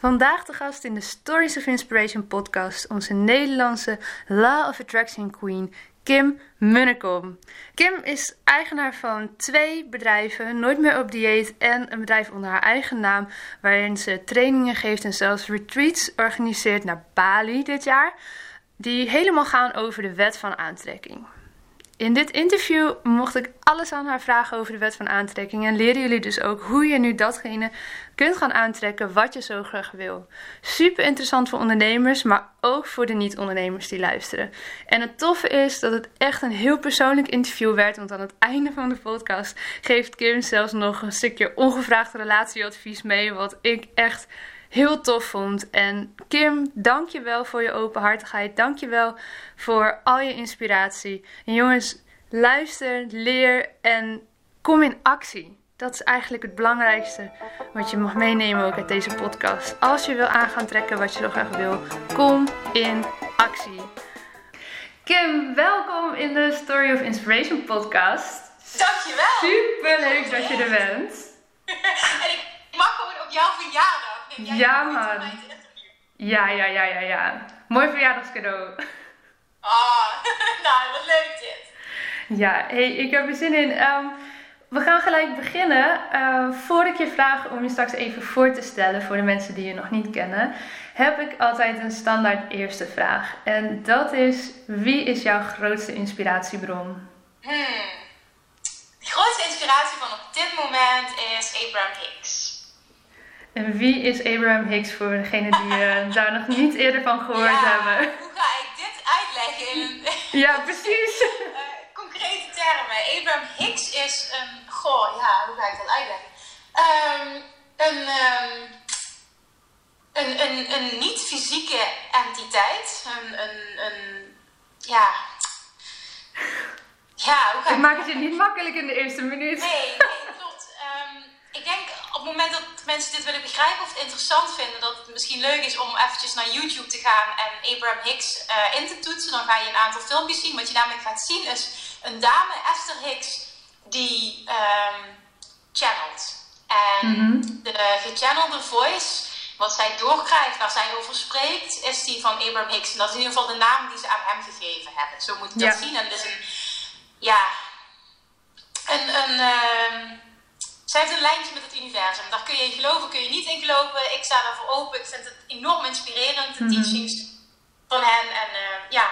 Vandaag de gast in de Stories of Inspiration podcast, onze Nederlandse Law of Attraction Queen, Kim Munnekom. Kim is eigenaar van twee bedrijven, Nooit meer op dieet en een bedrijf onder haar eigen naam, waarin ze trainingen geeft en zelfs retreats organiseert naar Bali dit jaar, die helemaal gaan over de wet van aantrekking. In dit interview mocht ik alles aan haar vragen over de wet van aantrekking en leren jullie dus ook hoe je nu datgene kunt gaan aantrekken wat je zo graag wil. Super interessant voor ondernemers, maar ook voor de niet-ondernemers die luisteren. En het toffe is dat het echt een heel persoonlijk interview werd, want aan het einde van de podcast geeft Kim zelfs nog een stukje ongevraagd relatieadvies mee, wat ik echt heel tof vond. En Kim, dank je wel voor je openhartigheid. Dank je wel voor al je inspiratie. En jongens, luister, leer en kom in actie. Dat is eigenlijk het belangrijkste wat je mag meenemen ook uit deze podcast. Als je wil aan gaan trekken wat je zo graag wil, kom in actie. Kim, welkom in de Story of Inspiration podcast. Dankjewel. Super leuk dat je er bent. en ik mag gewoon op jouw verjaardag. Jij ja, man. Ja, ja, ja, ja, ja. Mooi verjaardagscadeau. Ah, nou, wat leuk dit. Ja, hey, ik heb er zin in. Ehm, we gaan gelijk beginnen. Uh, voordat ik je vraag om je straks even voor te stellen voor de mensen die je nog niet kennen, heb ik altijd een standaard eerste vraag. En dat is: wie is jouw grootste inspiratiebron? Hmm. De grootste inspiratie van op dit moment is Abraham Hicks. En wie is Abraham Hicks voor degenen die uh, daar nog niet eerder van gehoord ja, hebben? Hoe ga ik dit uitleggen in ja, precies. termen? Abraham Hicks is een, goh, ja, hoe ga ik dat uitleggen? Um, een, um, een, een, een niet-fysieke entiteit, een, een, een, ja, ja, hoe ga ik... Ik maak het je niet makkelijk in de eerste minuut. Nee, nee klopt. Um, ik denk op het moment dat mensen dit willen begrijpen of het interessant vinden, dat het misschien leuk is om eventjes naar YouTube te gaan en Abraham Hicks uh, in te toetsen. Dan ga je een aantal filmpjes zien. Wat je namelijk gaat zien is een dame, Esther Hicks, die um, channelt. En mm -hmm. de gechannelde voice, wat zij doorkrijgt, waar zij over spreekt, is die van Abraham Hicks. En dat is in ieder geval de naam die ze aan hem gegeven hebben. Zo moet je dat zien. En het is een, ja, een, een uh, zij heeft een lijntje met het universum. Daar kun je in geloven, kun je niet in geloven. Ik sta daarvoor open. Ik vind het enorm inspirerend, de mm -hmm. teachings van hen. En uh, ja,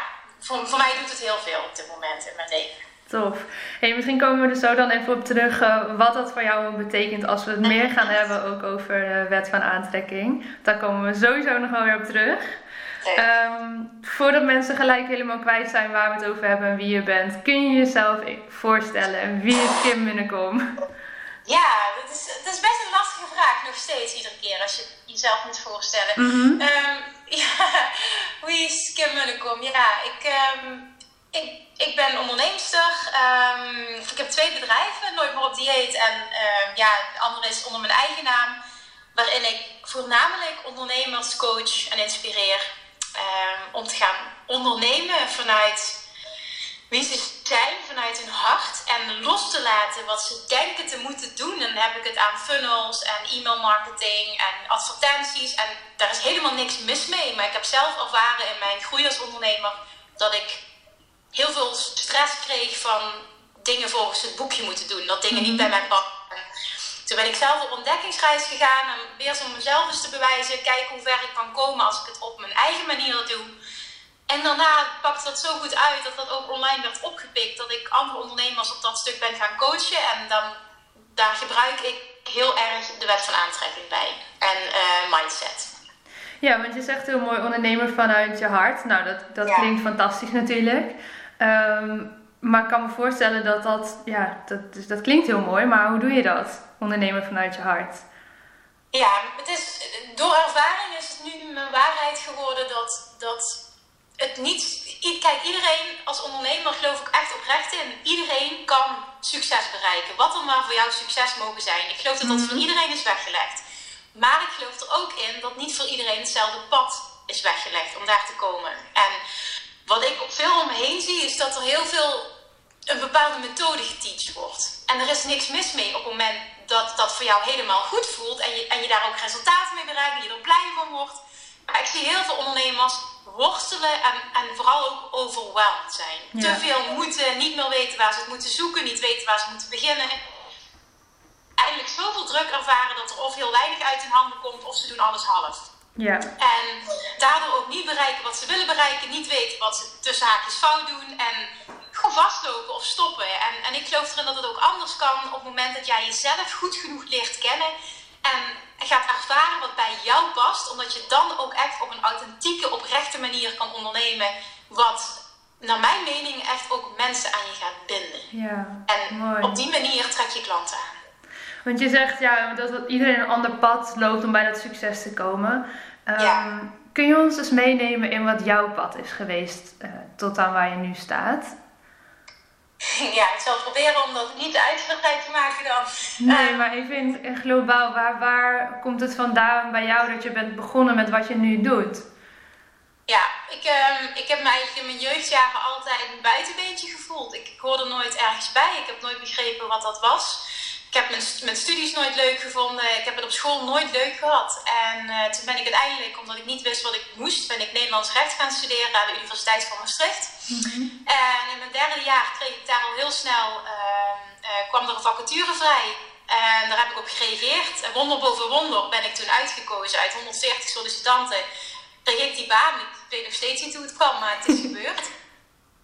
voor, voor mij doet het heel veel op dit moment in mijn leven. Tof. Hey, misschien komen we er zo dan even op terug uh, wat dat voor jou betekent als we het meer gaan hebben ook over de wet van aantrekking. Daar komen we sowieso nog wel weer op terug. Um, voordat mensen gelijk helemaal kwijt zijn waar we het over hebben en wie je bent, kun je jezelf voorstellen? Wie is Kim Minnekom? Ja, dat is, dat is best een lastige vraag nog steeds iedere keer als je jezelf moet voorstellen. Mm -hmm. um, ja, wie is Kim Munnekom? Ja, ik, um, ik, ik ben onderneemster. Um, ik heb twee bedrijven, Nooit meer op dieet en ja, de andere is onder mijn eigen naam. Waarin ik voornamelijk ondernemers coach en inspireer om te gaan ondernemen vanuit wie ze zijn vanuit hun hart en los te laten wat ze denken te moeten doen. En dan heb ik het aan funnels en e-mail marketing en advertenties. En daar is helemaal niks mis mee. Maar ik heb zelf ervaren in mijn groei als ondernemer dat ik heel veel stress kreeg van dingen volgens het boekje moeten doen. Dat dingen niet bij mij passen. Toen ben ik zelf op ontdekkingsreis gegaan en weer om mezelf eens te bewijzen. Kijken hoe ver ik kan komen als ik het op mijn eigen manier doe. En daarna pakte dat zo goed uit dat dat ook online werd opgepikt. Dat ik andere ondernemers op dat stuk ben gaan coachen. En dan, daar gebruik ik heel erg de wet van aantrekking bij. En uh, mindset. Ja, want je zegt heel mooi ondernemer vanuit je hart. Nou, dat, dat klinkt fantastisch natuurlijk. Ehm, maar ik kan me voorstellen dat dat, ja, dat, dus dat klinkt heel mooi, maar hoe doe je dat? Ondernemer vanuit je hart. Ja, het is, door ervaring is het nu mijn waarheid geworden dat, dat het niet. Kijk, iedereen als ondernemer geloof ik echt oprecht in. Iedereen kan succes bereiken. Wat dan maar voor jou succes mogen zijn. Ik geloof dat dat voor mhm. iedereen is weggelegd. Maar ik geloof er ook in dat niet voor iedereen hetzelfde pad is weggelegd om daar te komen. En wat ik veel om me heen zie, is dat er heel veel een bepaalde methode geteacht wordt. En er is niks mis mee op het moment dat dat voor jou helemaal goed voelt en je, en je daar ook resultaten mee bereikt en je er blij van wordt. Maar ik zie heel veel ondernemers worstelen en, en vooral ook overweldigd zijn. Te veel moeten, niet meer weten waar ze het moeten zoeken, niet weten waar ze moeten beginnen. Eindelijk zoveel druk ervaren dat er of heel weinig uit hun handen komt of ze doen alles half. Ja. En daardoor ook niet bereiken wat ze willen bereiken, niet weten wat ze tussen haakjes fout doen en gewoon vastlopen of stoppen. En, en ik geloof erin dat het ook anders kan op het moment dat jij jezelf goed genoeg leert kennen en gaat ervaren wat bij jou past, omdat je dan ook echt op een authentieke, oprechte manier kan ondernemen, wat naar mijn mening echt ook mensen aan je gaat binden. Ja, en mooi. op die manier trek je klanten aan. Want je zegt ja, dat iedereen een ander pad loopt om bij dat succes te komen. Ehm, kun je ons eens meenemen in wat jouw pad is geweest uh, tot aan waar je nu staat? Ja, ik zal proberen om dat niet uitgebreid te maken dan. Nee, maar even in, globaal, waar, waar komt het vandaan bij jou dat je bent begonnen met wat je nu doet? Ja, ik, um, ik heb me eigenlijk in mijn jeugdjaren altijd een buitenbeentje gevoeld. Ik, ik hoorde nooit ergens bij. Ik heb nooit begrepen wat dat was. Ik heb mijn, mijn, studies nooit leuk gevonden. Ik heb het op school nooit leuk gehad. En uh, toen ben ik uiteindelijk, omdat ik niet wist wat ik moest, ben ik Nederlands recht gaan studeren aan de Universiteit van Maastricht. Mhm. En in mijn derde jaar kreeg ik daar al heel snel, uh, kwam er een vacature vrij. En daar heb ik op gereageerd. En wonder boven wonder ben ik toen uitgekozen. Uit 140 sollicitanten kreeg ik die baan. Ik weet nog steeds niet hoe het kwam, maar het is gebeurd.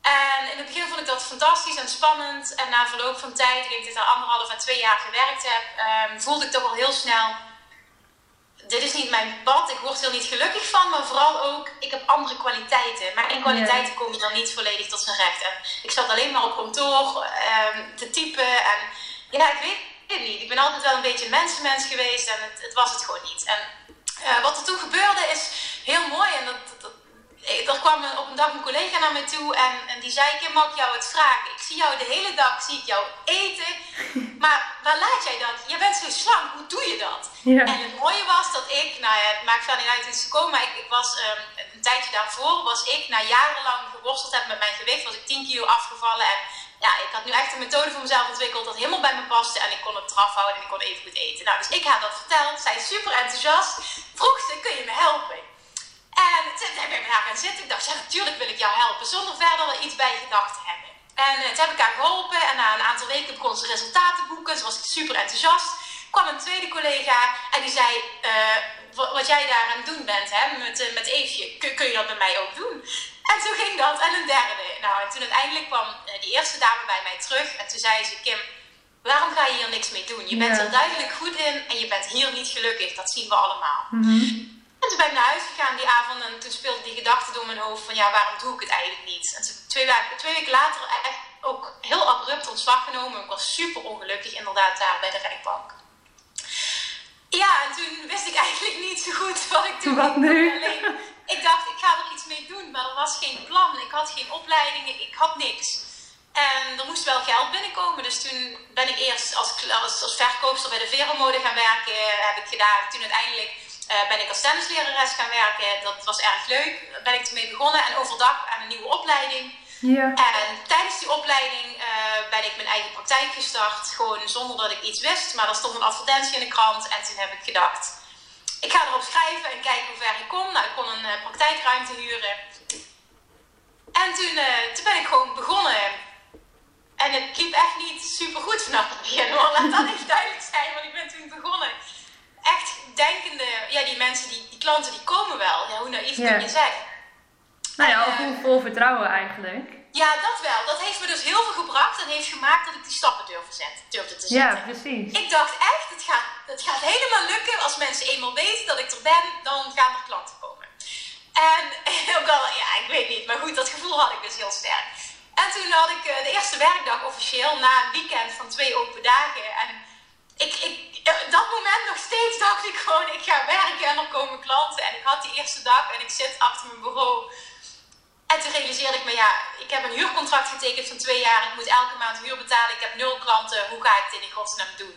En in het begin vond ik dat fantastisch en spannend. En na verloop van tijd, ik denk dat ik daar anderhalf à twee jaar gewerkt heb, um, voelde ik toch al heel snel: dit is niet mijn pad. Ik word er niet gelukkig van, maar vooral ook, ik heb andere kwaliteiten. Maar in kwaliteiten kom je dan niet volledig tot zijn recht. En ik zat alleen maar op kantoor um, te typen. En ja, ik weet het niet. Ik ben altijd wel een beetje een mensenmens geweest en het, het was het gewoon niet. En uh, wat er toen gebeurde is heel mooi en dat, dat er kwam op een dag een collega naar me toe en, en die zei: Kim, mag ik jou het vragen? Ik zie jou de hele dag, zie ik jou eten. Maar waar laat jij dat? Je bent zo slank, hoe doe je dat? En het mooie was dat ik, nou ja, het maakt verder niet uit hoe het is gekomen, maar ik, ik was um, een tijdje daarvoor, was ik na jarenlang geworsteld heb met mijn gewicht, was ik 10 kilo afgevallen. En ja, ik had nu echt een methode voor mezelf ontwikkeld dat helemaal bij me paste en ik kon het eraf houden en ik kon even goed eten. Nou, dus ik had dat verteld, zij super enthousiast, vroeg ze: kun je me helpen? En toen heb ik me daar gaan zitten. Ik dacht, ja, natuurlijk wil ik jou helpen. Zonder verder er iets bij gedacht te hebben. En uh, toen heb ik haar geholpen. En na een aantal weken kon ze resultaten boeken. Ze was super enthousiast. kwam een tweede collega en die zei... Uh, wat jij daar aan het doen bent hè, met, uh, met Eefje, kun, kun, je dat bij mij ook doen? En toen ging dat en een derde. Nou, en toen uiteindelijk kwam die eerste dame bij mij terug. En toen zei ze, Kim, waarom ga je hier niks mee doen? Je bent er duidelijk goed in en je bent hier niet gelukkig. Dat zien we allemaal. Mm en toen ben ik naar huis gegaan die avond en toen speelde die gedachte door mijn hoofd van ja, waarom doe ik het eigenlijk niet? En toen, twee, weken, twee weken later echt ook heel abrupt ontslag genomen. Ik was super ongelukkig inderdaad daar bij de rechtbank. Ja, en toen wist ik eigenlijk niet zo goed wat ik toen Wat nu? Alleen, ik dacht, ik ga er iets mee doen, maar er was geen plan. Ik had geen opleidingen, ik had niks. En er moest wel geld binnenkomen, dus toen ben ik eerst als, als, als verkoopster bij de Veromode gaan werken, heb ik gedaan. Toen uiteindelijk uh, ben ik als tennislerares gaan werken. Dat was erg leuk. Daar ben ik ermee begonnen. En overdag aan een nieuwe opleiding. Ja. En tijdens die opleiding uh, ben ik mijn eigen praktijk gestart. Gewoon zonder dat ik iets wist. Maar er stond een advertentie in de krant. En toen heb ik gedacht, ik ga erop schrijven en kijken hoe ver ik kom. Nou, ik kon een uh, praktijkruimte huren. En toen, toen ben ik gewoon begonnen. En het liep echt niet super goed vanaf het begin hoor. Laat dat even duidelijk zijn, want ik ben toen begonnen echt denkende, ja, die mensen, die, die klanten, die komen wel. Ja, hoe naïef kun je zijn? Nou ja, of uh, vol vertrouwen eigenlijk. Ja, dat wel. Dat heeft me dus heel veel gebracht. en heeft gemaakt dat ik die stappen durfde, zetten, durfde te zetten. Ja, precies. Ik dacht echt, het gaat, het gaat helemaal lukken. Als mensen eenmaal weten dat ik er ben, dan gaan er klanten komen. En ook al, ja, ik weet niet, maar goed, dat gevoel had ik dus heel sterk. En toen had ik eh, de eerste werkdag officieel na een weekend van twee open dagen. En ik, ik, dat moment nog steeds dacht ik gewoon, ik ga werken en er komen klanten. En ik had die eerste dag en ik zit achter mijn bureau. En toen realiseerde ik me, ja, ik heb een huurcontract getekend van twee jaar. Ik moet elke maand huur betalen. Ik heb nul klanten. Hoe ga ik dit in godsnaam doen?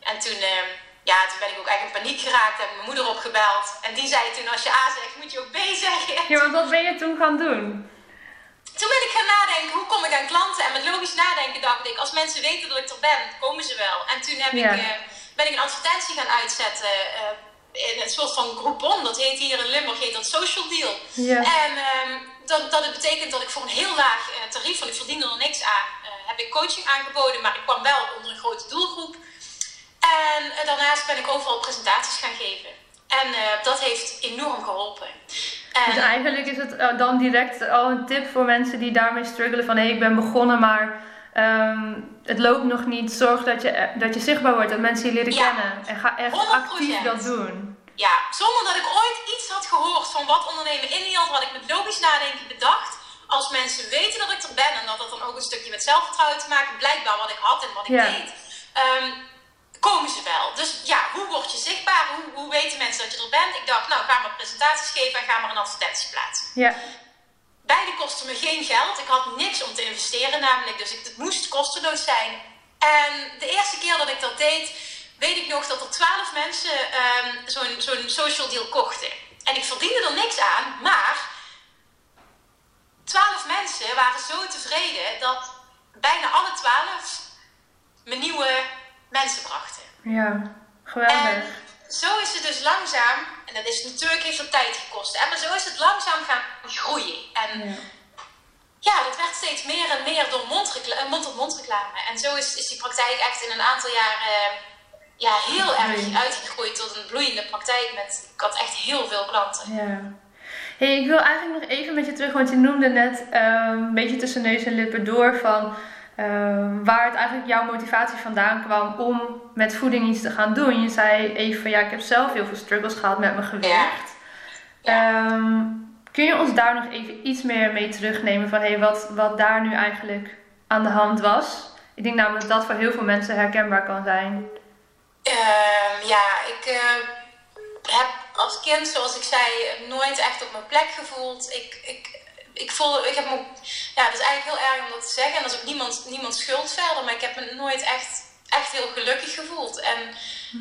En toen, uh, ja, toen ben ik ook eigenlijk in paniek geraakt. Heb mijn moeder opgebeld. En die zei toen, als je A zegt, moet je ook B zeggen. Ja, want wat ben je toen gaan doen? Toen ben ik gaan nadenken, hoe kom ik aan klanten? En met logisch nadenken dacht ik, als mensen weten dat ik er ben, komen ze wel. En toen heb ik, uh, ben ik een advertentie gaan uitzetten uh, in een soort van Groupon. Dat heet hier in Limburg, heet dat Social Deal. Ja. En um, dat, dat het betekent dat ik voor een heel laag uh, tarief, want ik verdiende er niks aan, heb ik coaching aangeboden. Maar ik kwam wel onder een grote doelgroep. En daarnaast ben ik overal presentaties gaan geven. En dat heeft enorm geholpen. En dus eigenlijk is het dan direct al een tip voor mensen die daarmee struggelen van hé, hey, ik ben begonnen, maar um, het loopt nog niet. Zorg dat je, dat je zichtbaar wordt, dat mensen je leren ja, kennen. En ga echt 100%. actief dat doen. Ja, zonder dat ik ooit iets had gehoord van wat ondernemen in Nederland, had ik met logisch nadenken bedacht. Als mensen weten dat ik er ben en dat dat dan ook een stukje met zelfvertrouwen te maken, blijkbaar wat ik had en wat ik Ja. deed. Um, komen ze wel. Dus ja, hoe word je zichtbaar? Hoe, hoe weten mensen dat je er bent? Ik dacht, nou, ga maar presentaties geven en ga maar een advertentie plaatsen. Ja, Beide kosten me geen geld. Ik had niks om te investeren namelijk, dus ik, het moest kosteloos zijn. En de eerste keer dat ik dat deed, weet ik nog dat er twaalf mensen um, zo'n zo'n social deal kochten. En ik verdiende er niks aan, maar twaalf mensen waren zo tevreden dat bijna alle twaalf me nieuwe mensen brachten. ja, geweldig. En zo is het dus langzaam, en dat is natuurlijk heeft tijd gekost, hè, maar zo is het langzaam gaan groeien. En Ja. ja, dat werd steeds meer en meer door mond-op-mond reclame. En zo is, is die praktijk echt in een aantal jaren eh, ja, heel erg uitgegroeid tot een bloeiende praktijk. Met, ik had echt heel veel klanten. Ja. Hey, ik wil eigenlijk nog even met je terug, want je noemde net ehm, een beetje tussen neus en lippen door van waar het eigenlijk jouw motivatie vandaan kwam om met voeding iets te gaan doen. Je zei even van ja, ik heb zelf heel veel struggles gehad met mijn gewicht. Ehm, kun je ons daar nog even iets meer mee terugnemen van hey, wat, wat daar nu eigenlijk aan de hand was? Ik denk namelijk dat dat voor heel veel mensen herkenbaar kan zijn. Ehm, ja, ik eh, heb als kind, zoals ik zei, nooit echt op mijn plek gevoeld. Ik, ik, ik voel, ik heb me, ja, dat is eigenlijk heel erg om dat te zeggen. En dat is ook niemand, niemand schuld verder, maar ik heb me nooit echt, echt heel gelukkig gevoeld. En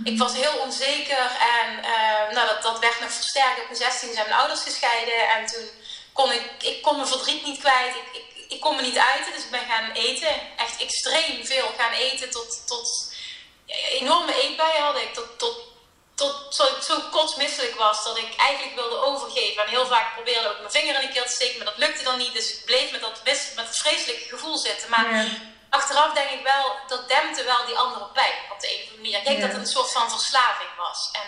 ik was heel onzeker en eh, nou, dat, dat werd nog versterkt. Op mijn 16 zijn mijn ouders gescheiden en toen kon ik, ik kon mijn verdriet niet kwijt. Ik, ik, ik kon me niet uiten, dus ik ben gaan eten. Echt extreem veel gaan eten tot, tot enorme eetbuien had ik. Tot, tot, tot zo, zo kotsmisselijk was dat ik eigenlijk wilde overgeven. En heel vaak probeerde ook mijn vinger in de keel te steken, maar dat lukte dan niet. Dus ik bleef met dat, mis- met dat vreselijke gevoel zitten. Maar Ja. achteraf denk ik wel, dat dempte wel die andere pijn op de een of andere manier. Ik denk Ja. dat het een soort van verslaving was. En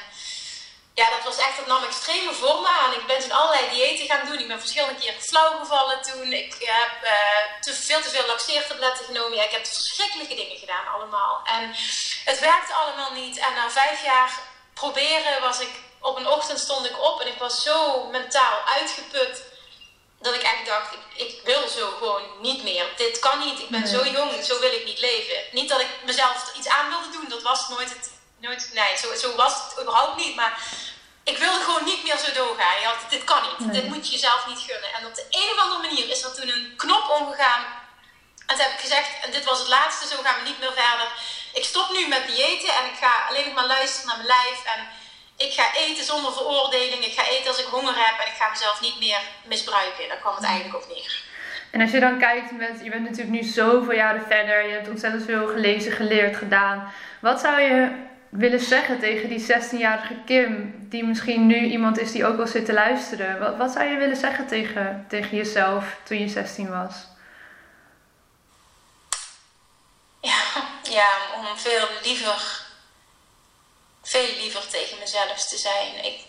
ja, dat was echt, dat nam extreme vormen aan. Ik ben toen allerlei diëten gaan doen. Ik ben verschillende keren flauw gevallen toen. Ik heb eh, te, veel te veel laxeertabletten genomen. Ja, ik heb verschrikkelijke dingen gedaan allemaal. En het werkte allemaal niet. En na vijf jaar proberen was ik... Op een ochtend stond ik op en ik was zo mentaal uitgeput... dat ik eigenlijk dacht, ik, ik wil zo gewoon niet meer. Dit kan niet. Ik ben Nee. zo jong, zo wil ik niet leven. Niet dat ik mezelf iets aan wilde doen. Dat was nooit het... Nooit, nee, zo, zo was het überhaupt niet. Maar ik wilde gewoon niet meer zo doorgaan. Je had, dit kan niet. Nee. Dit moet je jezelf niet gunnen. En op de een of andere manier is er toen een knop omgegaan. En toen heb ik gezegd, en dit was het laatste, zo gaan we niet meer verder. Ik stop nu met diëten en ik ga alleen maar luisteren naar mijn lijf. En ik ga eten zonder veroordeling. Ik ga eten als ik honger heb. En ik ga mezelf niet meer misbruiken. Daar kwam het eigenlijk op neer. En als je dan kijkt, je bent natuurlijk nu zoveel jaren verder, je hebt ontzettend veel gelezen, geleerd, gedaan. Wat zou je willen zeggen tegen die 16-jarige Kim, die misschien nu iemand is die ook wel zit te luisteren? Wat, wat zou je willen zeggen tegen, tegen jezelf toen je 16 was? Ja, ja, om veel liever, veel liever tegen mezelf te zijn. Ik,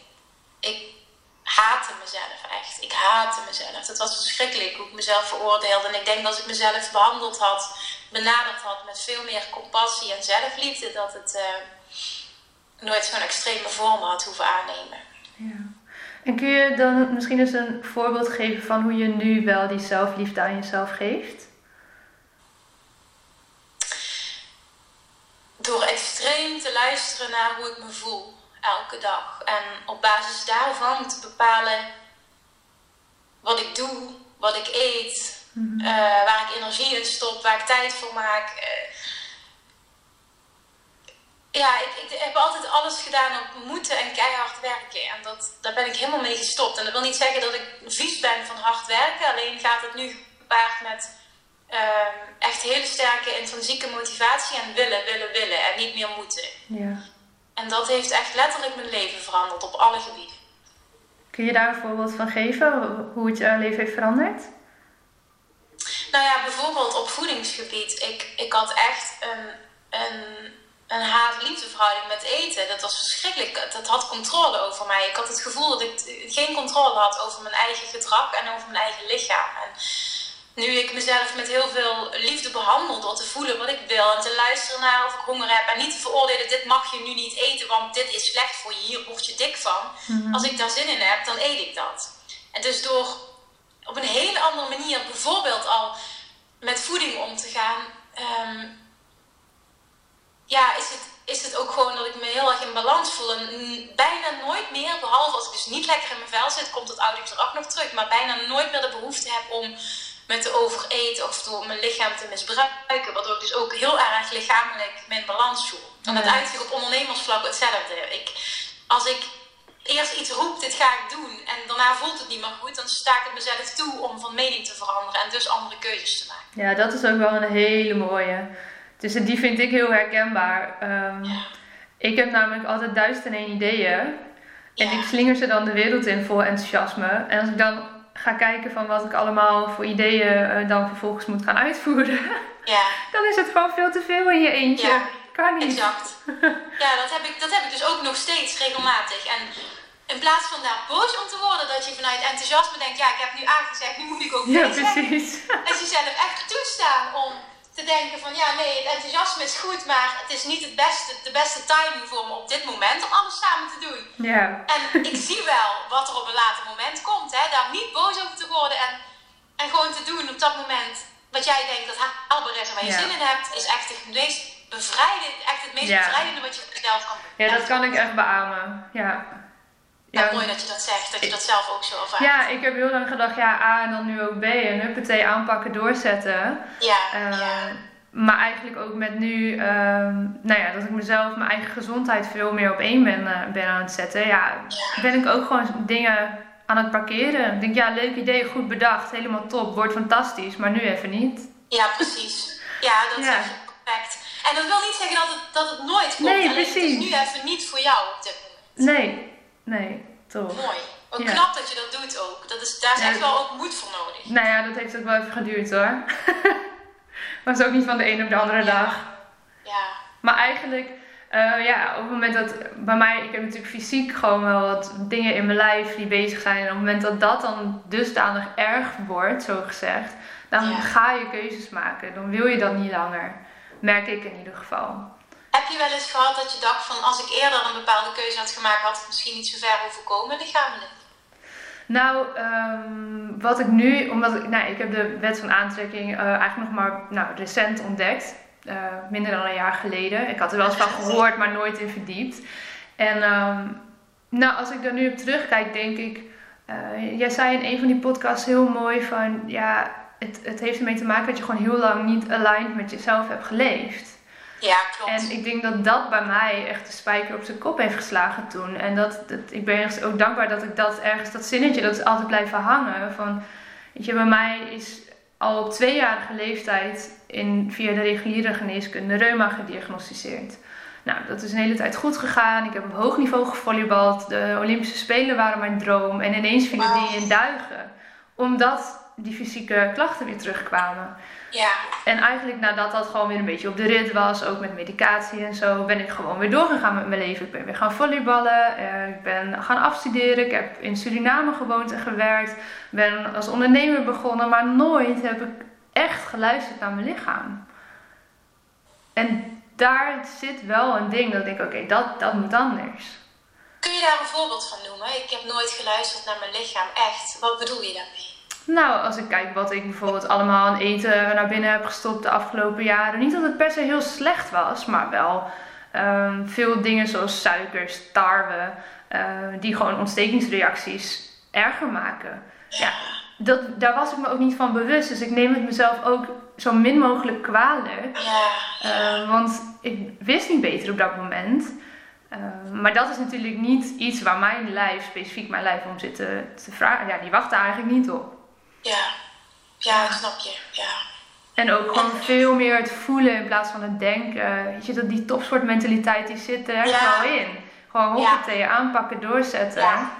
ik haatte mezelf echt. Ik haatte mezelf. Het was verschrikkelijk hoe ik mezelf veroordeelde. En ik denk dat als ik mezelf behandeld had, benaderd had met veel meer compassie en zelfliefde, dat het uh, nooit zo'n extreme vorm had hoeven aannemen. Ja. En kun je dan misschien eens een voorbeeld geven van hoe je nu wel die zelfliefde aan jezelf geeft? Door extreem te luisteren naar hoe ik me voel elke dag. En op basis daarvan te bepalen wat ik doe, wat ik eet, mhm. eh, waar ik energie in stop, waar ik tijd voor maak. Uh, ja, ik, ik, heb altijd alles gedaan op moeten en keihard werken. En dat, daar ben ik helemaal mee gestopt. En dat wil niet zeggen dat ik vies ben van hard werken. Alleen gaat het nu gepaard met uh, echt hele sterke intrinsieke motivatie en willen, willen, willen. En niet meer moeten. Ja. En dat heeft echt letterlijk mijn leven veranderd op alle gebieden. Kun je daar een voorbeeld van geven, hoe het jouw leven heeft veranderd? Nou ja, bijvoorbeeld op voedingsgebied. Ik, ik had echt een, een, een haat-liefdeverhouding met eten. Dat was verschrikkelijk. Dat had controle over mij. Ik had het gevoel dat ik geen controle had over mijn eigen gedrag en over mijn eigen lichaam. En nu ik mezelf met heel veel liefde behandel door te voelen wat ik wil en te luisteren naar of ik honger heb en niet te veroordelen, dit mag je nu niet eten, want dit is slecht voor je, hier word je dik van. Mhm. Als ik daar zin in heb, dan eet ik dat. En dus door op een hele andere manier, bijvoorbeeld al met voeding om te gaan, ehm, ja, is het, is het ook gewoon dat ik me heel erg in balans voel. En bijna nooit meer, behalve als ik dus niet lekker in mijn vel zit, komt het oude gedrag nog terug, maar bijna nooit meer de behoefte heb om met de overeten of door mijn lichaam te misbruiken. Waardoor ik dus ook heel erg lichamelijk mijn balans voel. En dat uitzicht op ondernemersvlak hetzelfde. Ik, als ik eerst iets roep, dit ga ik doen, en daarna voelt het niet meer goed, dan sta ik het mezelf toe om van mening te veranderen en dus andere keuzes te maken. Ja, dat is ook wel een hele mooie. Dus die vind ik heel herkenbaar. Ehm, ik heb namelijk altijd duizend en één ideeën. En ik slinger ze dan de wereld in vol enthousiasme. En als ik dan ga kijken van wat ik allemaal voor ideeën uh, dan vervolgens moet gaan uitvoeren, ja. dan is het gewoon veel te veel in je eentje. Ja, kan niet. Exact. ja, dat heb, ik, dat heb ik dus ook nog steeds regelmatig. En in plaats van daar boos om te worden, dat je vanuit enthousiasme denkt, ja, ik heb nu aangezegd, nu moet ik ook ja, precies. Je zelf echt toestaan om te denken van ja, nee, het enthousiasme is goed, maar het is niet het beste, de beste timing voor me op dit moment om alles samen te doen. Ja. En ik zie wel wat er op een later moment komt. Hè? Daar niet boos over te worden en, en gewoon te doen op dat moment wat jij denkt dat haalbaar is en waar je zin in hebt, is echt het meest bevrijdende, echt het meest bevrijdende wat je zelf kan doen. Ja, dat kan ik echt beamen. Ja. Ja, mooi dat je dat zegt, dat je dat zelf ook zo ervaart. Ja, ik heb heel lang gedacht, ja, A en dan nu ook B en huppatee aanpakken, doorzetten. Ja, uh, ja. Maar eigenlijk ook met nu, uh, nou ja, dat ik mezelf, mijn eigen gezondheid veel meer op één ben, uh, ben aan het zetten. Ja, ben ik ook gewoon dingen aan het parkeren. Ik denk, ja, leuk idee, goed bedacht, helemaal top, wordt fantastisch, maar nu even niet. Ja, precies. Ja, dat is perfect. En dat wil niet zeggen dat het, dat het nooit komt. Nee, precies. Het is nu even niet voor jou op dit moment. Nee, Nee, toch. Mooi. Ook knap dat je dat doet ook. Dat is, daar is echt wel ook moed voor nodig. Nou ja, dat heeft ook wel even geduurd hoor. Was ook niet van de ene op de andere dag. Ja. Maar eigenlijk, uh, ja, op het moment dat bij mij, ik heb natuurlijk fysiek gewoon wel wat dingen in mijn lijf die bezig zijn. En op het moment dat dat dan dusdanig erg wordt, zo gezegd, dan ga je keuzes maken. Dan wil je dat niet langer. Merk ik in ieder geval. Heb je wel eens gehad dat je dacht van als ik eerder een bepaalde keuze had gemaakt, had het misschien niet zo ver hoeven komen lichamelijk? Nou, um, wat ik nu, omdat ik, nou, ik heb de wet van aantrekking uh, eigenlijk nog maar nou, recent ontdekt. Uh, minder dan een jaar geleden. Ik had er wel eens van gehoord, maar nooit in verdiept. En um, nou, als ik daar nu op terugkijk, denk ik. Uh, jij zei in een van die podcasts heel mooi van ja, het, het heeft ermee te maken dat je gewoon heel lang niet aligned met jezelf hebt geleefd. Ja, klopt. En ik denk dat dat bij mij echt de spijker op zijn kop heeft geslagen toen. En dat, dat, ik ben ook dankbaar dat ik dat ergens, dat zinnetje, dat is altijd blijven hangen. Van, weet je, bij mij is al op tweejarige leeftijd in, via de reguliere geneeskunde reuma gediagnosticeerd. Nou, dat is een hele tijd goed gegaan. Ik heb op hoog niveau gevolleybald. De Olympische Spelen waren mijn droom. En ineens vielen die in duigen. Omdat die fysieke klachten weer terugkwamen. Ja. En eigenlijk nadat dat gewoon weer een beetje op de rit was, ook met medicatie en zo, ben ik gewoon weer doorgegaan met mijn leven. Ik ben weer gaan volleyballen, eh, ik ben gaan afstuderen, ik heb in Suriname gewoond en gewerkt, ben als ondernemer begonnen, maar nooit heb ik echt geluisterd naar mijn lichaam. En daar zit wel een ding dat ik denk, oké, dat, dat moet anders. Kun je daar een voorbeeld van noemen? Ik heb nooit geluisterd naar mijn lichaam, echt. Wat bedoel je daarmee? Nou, als ik kijk wat ik bijvoorbeeld allemaal aan eten naar binnen heb gestopt de afgelopen jaren. Niet dat het per se heel slecht was, maar wel ehm, veel dingen zoals suikers, tarwe, uh, die gewoon ontstekingsreacties erger maken. Ja, dat, daar was ik me ook niet van bewust. Dus ik neem het mezelf ook zo min mogelijk kwalijk. Uh, want ik wist niet beter op dat moment. Uh, maar dat is natuurlijk niet iets waar mijn lijf, specifiek mijn lijf, om zit te, te vragen. Ja, die wacht daar eigenlijk niet op. Ja, ja, snap je. Ja. En ook gewoon veel meer het voelen in plaats van het denken. Je, dat die topsportmentaliteit die zit er echt Ja. wel in. Gewoon hoppatee, aanpakken, doorzetten. Ja.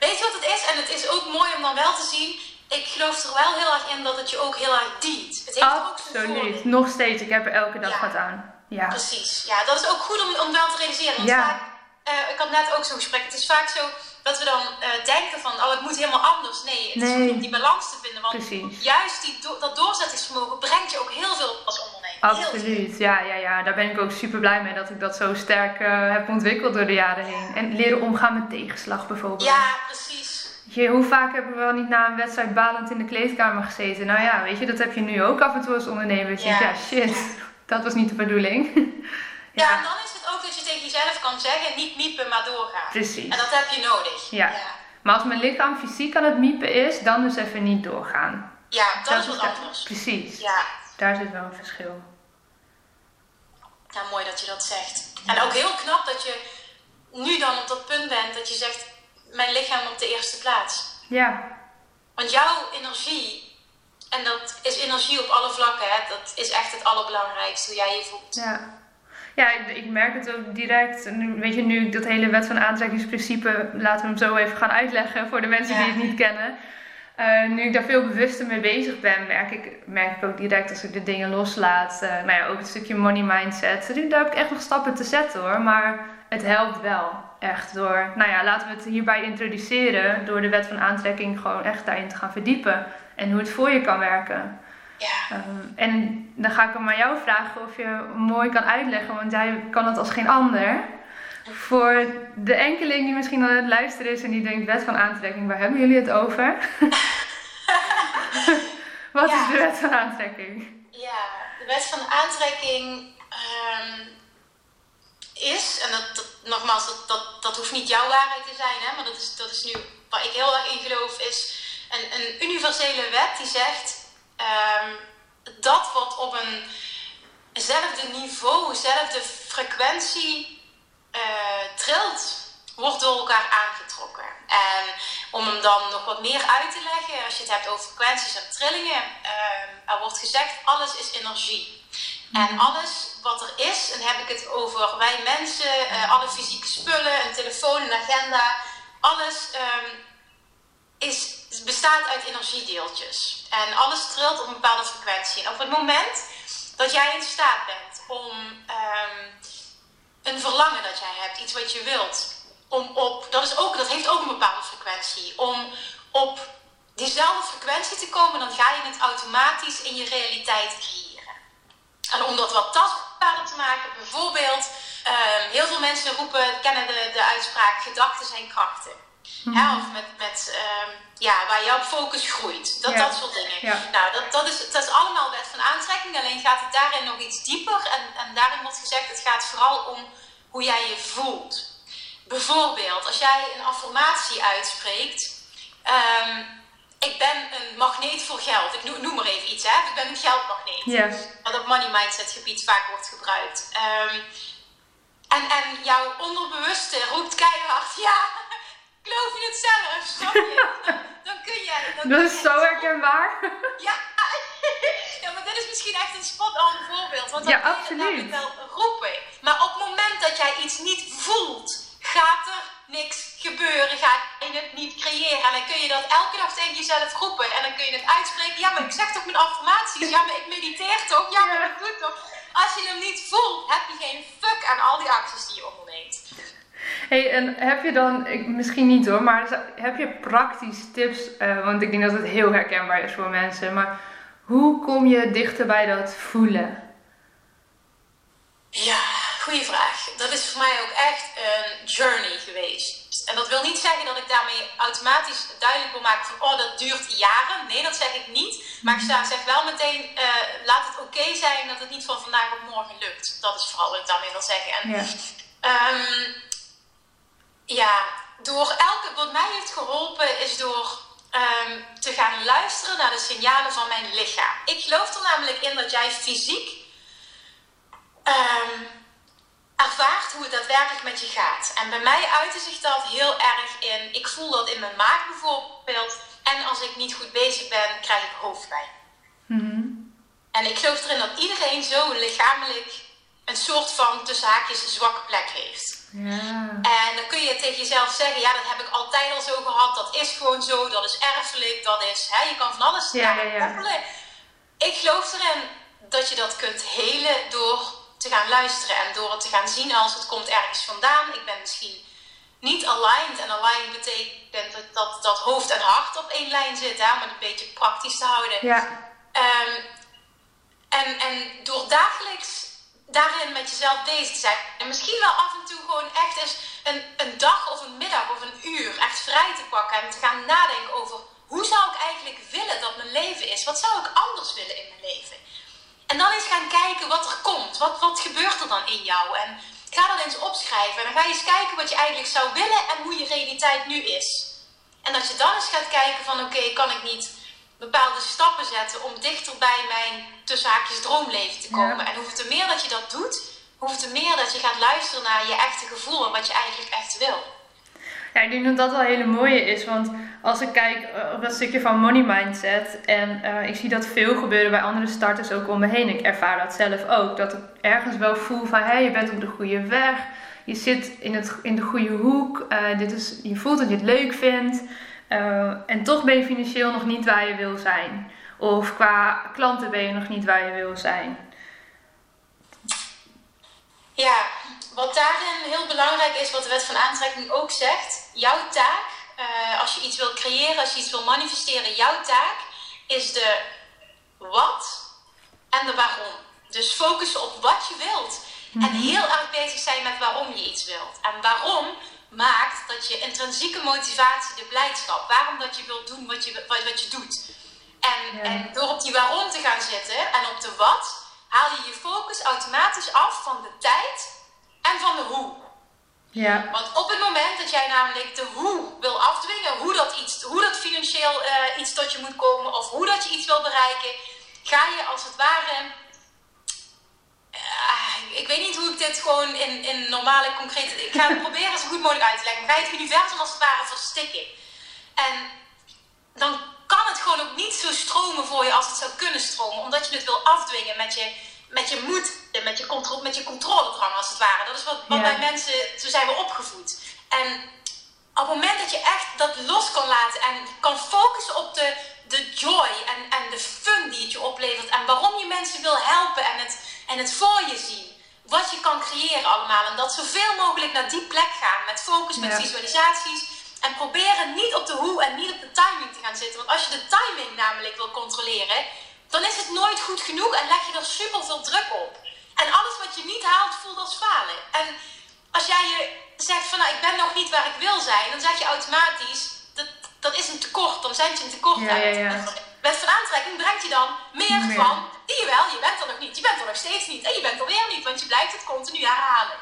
Weet je wat het is? En het is ook mooi om dan wel te zien. Ik geloof er wel heel erg in dat het je ook heel erg dient. Het heeft ook Absoluut. voordelen. Nog steeds. Ik heb er elke dag Ja. wat aan. Ja. Precies. Ja, dat is ook goed om, om wel te realiseren. Want Ja. vaak, eh, ik had net ook zo'n gesprek. Het is vaak zo dat we dan eh, denken van, oh het moet helemaal anders. Nee, het is Nee. goed om die balans te vinden. Want Precies. juist die do- dat doorzettingsvermogen brengt je ook heel veel als ondernemer. Absoluut, ja, ja, ja. Daar ben ik ook super blij mee dat ik dat zo sterk eh, heb ontwikkeld door de jaren heen. En leren omgaan met tegenslag bijvoorbeeld. Ja, precies. Je, hoe vaak hebben we wel niet na een wedstrijd balend in de kleedkamer gezeten? Nou ja, weet je, dat heb je nu ook af en toe als ondernemer. Ja. ja shit, dat was niet de bedoeling. Ja. en dan is ook dat je tegen jezelf kan zeggen, niet miepen, maar doorgaan. Precies. En dat heb je nodig. Ja. Maar als mijn lichaam fysiek aan het miepen is, dan dus even niet doorgaan. Ja, dat, is wat anders. Precies. Ja. Daar zit wel een verschil. ja, mooi dat je dat zegt. En ook heel knap dat je nu dan op dat punt bent dat je zegt, mijn lichaam op de eerste plaats. Ja, Want jouw energie, en dat is energie op alle vlakken, hè, dat is echt het allerbelangrijkste, hoe jij je voelt. ja. Ja, ik, ik merk het ook direct. Nu- Weet je, nu ik dat hele wet van aantrekkingsprincipe, laten we hem zo even gaan uitleggen voor de mensen Ja. die het niet kennen. Eh, nu ik daar veel bewuster mee bezig ben, merk ik, merk ik ook direct als ik de dingen loslaat. eh, nou ja, ook het stukje money mindset. Daar heb ik echt nog stappen te zetten hoor. Maar het helpt wel echt door, nou ja, laten we het hierbij introduceren. Door de wet van aantrekking gewoon echt daarin te gaan verdiepen. En hoe het voor je kan werken. Ja, Ehm, en dan ga ik hem aan jou vragen of je mooi kan uitleggen, want jij kan het als geen ander. Voor de enkeling die misschien aan het luisteren is en die denkt, wet van aantrekking, waar hebben jullie het over? Wat Ja. is de wet van aantrekking? ja de wet van aantrekking ehm, is, en dat, dat- nogmaals, dat, dat, dat hoeft niet jouw waarheid te zijn, hè, maar dat is, dat is nu waar ik heel erg in geloof, is een, een universele wet die zegt ehm, dat wat op een hetzelfde niveau, dezelfde frequentie eh, trilt, wordt door elkaar aangetrokken. En om hem dan nog wat meer uit te leggen, als je het hebt over frequenties en trillingen, ehm, er wordt gezegd, alles is energie. En alles wat er is, en dan heb ik het over wij mensen, eh, alle fysieke spullen, een telefoon, een agenda, alles ehm, is, bestaat uit energiedeeltjes. En alles trilt op een bepaalde frequentie. En op het moment dat jij in staat bent om ehm, een verlangen dat jij hebt, iets wat je wilt, om op, dat, is ook, dat heeft ook een bepaalde frequentie, om op diezelfde frequentie te komen, dan ga je het automatisch in je realiteit creëren. En om dat wat tastbaarder te maken, bijvoorbeeld, ehm, heel veel mensen roepen, kennen de, de uitspraak, gedachten zijn krachten. Hè, of met, met ehm, ja, waar jouw focus groeit. Dat, Ja. dat soort dingen. Ja. Nou, dat, dat, is, dat is allemaal wet van aantrekking. Alleen gaat het daarin nog iets dieper. En, en daarin wordt gezegd, het gaat vooral om hoe jij je voelt. Bijvoorbeeld, als jij een affirmatie uitspreekt. ehm, ik ben een magneet voor geld. Ik noem, noem maar even iets, hè. Ik ben een geldmagneet. Ja. Wat op money mindset gebied vaak wordt gebruikt. Ehm, en, en jouw onderbewuste roept keihard, ja, geloof je het zelf, snap je? Dan kun jij... Dan Dat kun is jij zo herkenbaar. ja. ja, maar dit is misschien echt een spot-on voorbeeld. Want dan Ja, kun je het namelijk wel roepen. Maar op het moment dat jij iets niet voelt, gaat er niks gebeuren, ga je het niet creëren. En dan kun je dat elke dag tegen jezelf roepen. En dan kun je het uitspreken. Ja, maar ik zeg toch mijn affirmaties. Ja, maar ik mediteer toch. Ja, maar ik doe toch. Als je hem niet voelt, heb je geen fuck aan al die acties die je onderneemt. Hey, en heb je dan, ik, misschien niet hoor, maar heb je praktische tips? Uh, want ik denk dat het heel herkenbaar is voor mensen. Maar hoe kom je dichter bij dat voelen? Ja, goede vraag. Dat is voor mij ook echt een journey geweest. En dat wil niet zeggen dat ik daarmee automatisch duidelijk wil maken van oh dat duurt jaren. Nee, dat zeg ik niet. Maar ik zeg wel meteen, uh, laat het oké zijn dat het niet van vandaag op morgen lukt. Dat is vooral wat ik daarmee wil zeggen. En, ja. Um, ja, door elke, wat mij heeft geholpen is door um, te gaan luisteren naar de signalen van mijn lichaam. Ik geloof er namelijk in dat jij fysiek um, ervaart hoe het daadwerkelijk met je gaat. En bij mij uitte zich dat heel erg in, ik voel dat in mijn maag bijvoorbeeld. En als ik niet goed bezig ben, krijg ik hoofdpijn. Mm En ik geloof erin dat iedereen zo lichamelijk een soort van tussen haakjes zwakke plek heeft. Ja. En dan kun je tegen jezelf zeggen, ja, dat heb ik altijd al zo gehad, dat is gewoon zo, dat is erfelijk, dat is, hè, je kan van alles ja, ja, koppelen. Ik geloof erin dat je dat kunt helen door te gaan luisteren en door het te gaan zien als het komt ergens vandaan. Ik ben misschien niet aligned. En aligned betekent dat, dat, dat hoofd en hart op één lijn zitten, om het een beetje praktisch te houden. Ja. Um, en, en door dagelijks daarin met jezelf bezig zijn. En misschien wel af en toe gewoon echt eens een, een dag of een middag of een uur echt vrij te pakken en te gaan nadenken over hoe zou ik eigenlijk willen dat mijn leven is? Wat zou ik anders willen in mijn leven? En dan eens gaan kijken wat er komt. Wat, wat gebeurt er dan in jou? En ga dat eens opschrijven. En dan ga je eens kijken wat je eigenlijk zou willen en hoe je realiteit nu is. En dat je dan eens gaat kijken van oké, kan ik niet bepaalde stappen zetten om dichter bij mijn tussen haakjes droomleven te komen. En hoeveel te meer dat je dat doet, hoeveel te meer dat je gaat luisteren naar je echte gevoel en wat je eigenlijk echt wil. Ja, ik denk dat dat wel een hele mooie is. Want als ik kijk eh, op dat stukje van money mindset. En uh, ik zie dat veel gebeuren bij andere starters ook om me heen. Ik ervaar dat zelf ook. Dat ik ergens wel voel van hé, hey, je bent op de goede weg. Je zit in, het, in de goede hoek. Uh, dit is, je voelt dat je het leuk vindt. En toch ben je financieel nog niet waar je wil zijn. Of qua klanten ben je nog niet waar je wil zijn. Ja, wat daarin heel belangrijk is, wat de wet van aantrekking ook zegt, jouw taak, uh, als je iets wil creëren, als je iets wil manifesteren, jouw taak is de wat en de waarom. Dus focussen op wat je wilt. En mhm. heel erg bezig zijn met waarom je iets wilt. En waarom maakt dat je intrinsieke motivatie, de blijdschap, waarom dat je wilt doen wat je, wat, wat je doet. En, en door op die waarom te gaan zitten en op de wat, haal je je focus automatisch af van de tijd en van de hoe. Ja. Want op het moment dat jij namelijk de hoe wil afdwingen, hoe dat, iets, hoe dat financieel uh, iets tot je moet komen of hoe dat je iets wil bereiken, ga je als het ware. Uh, ik weet niet hoe ik dit gewoon in, in normale, concrete. Ik ga het proberen zo goed mogelijk uit te leggen. Je het universum als het ware verstikken. En dan kan het gewoon ook niet zo stromen voor je als het zou kunnen stromen, omdat je het wil afdwingen met je met je moed, met je, contro met je controledrang als het ware. Dat is wat, wat bij mensen, zo zijn we opgevoed. En op het moment dat je echt dat los kan laten en kan focussen op de, de joy en, en de fun die het je oplevert en waarom je mensen wil helpen en het, en het voor je zien. Wat je kan creëren allemaal. En dat zoveel mogelijk naar die plek gaan. Met focus, met visualisaties. En proberen niet op de hoe en niet op de timing te gaan zitten. Want als je de timing namelijk wil controleren, dan is het nooit goed genoeg en leg je er super veel druk op. En alles wat je niet haalt, voelt als falen. En als jij je zegt van nou, ik ben nog niet waar ik wil zijn, dan zeg je automatisch, dat, dat is een tekort, dan zend je een tekort ja, uit. Ja, Met van aantrekking brengt je dan meer, van, zie je wel, je bent er nog niet, je bent er nog steeds niet en je bent er weer niet, want je blijft het continu herhalen.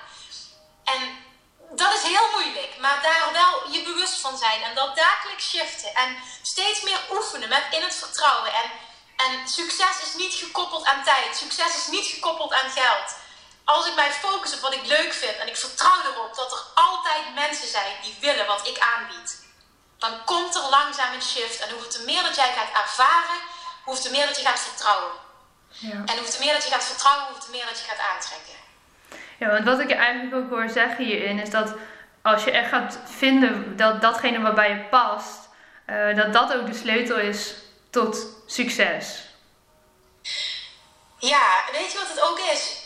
En dat is heel moeilijk, maar daar wel je bewust van zijn en dat dagelijks shiften en steeds meer oefenen met in het vertrouwen en en succes is niet gekoppeld aan tijd. Succes is niet gekoppeld aan geld. Als ik mij focus op wat ik leuk vind en ik vertrouw erop dat er altijd mensen zijn die willen wat ik aanbied, dan komt er langzaam een shift. En hoeveel te meer dat jij gaat ervaren, hoeveel te meer dat je gaat vertrouwen. Ja. En hoeveel te meer dat je gaat vertrouwen, hoeveel te meer dat je gaat aantrekken. Ja, want wat ik eigenlijk ook hoor zeggen hierin is dat als je echt gaat vinden dat datgene wat bij je past, eh, dat dat ook de sleutel is tot succes. Ja, weet je wat het ook is?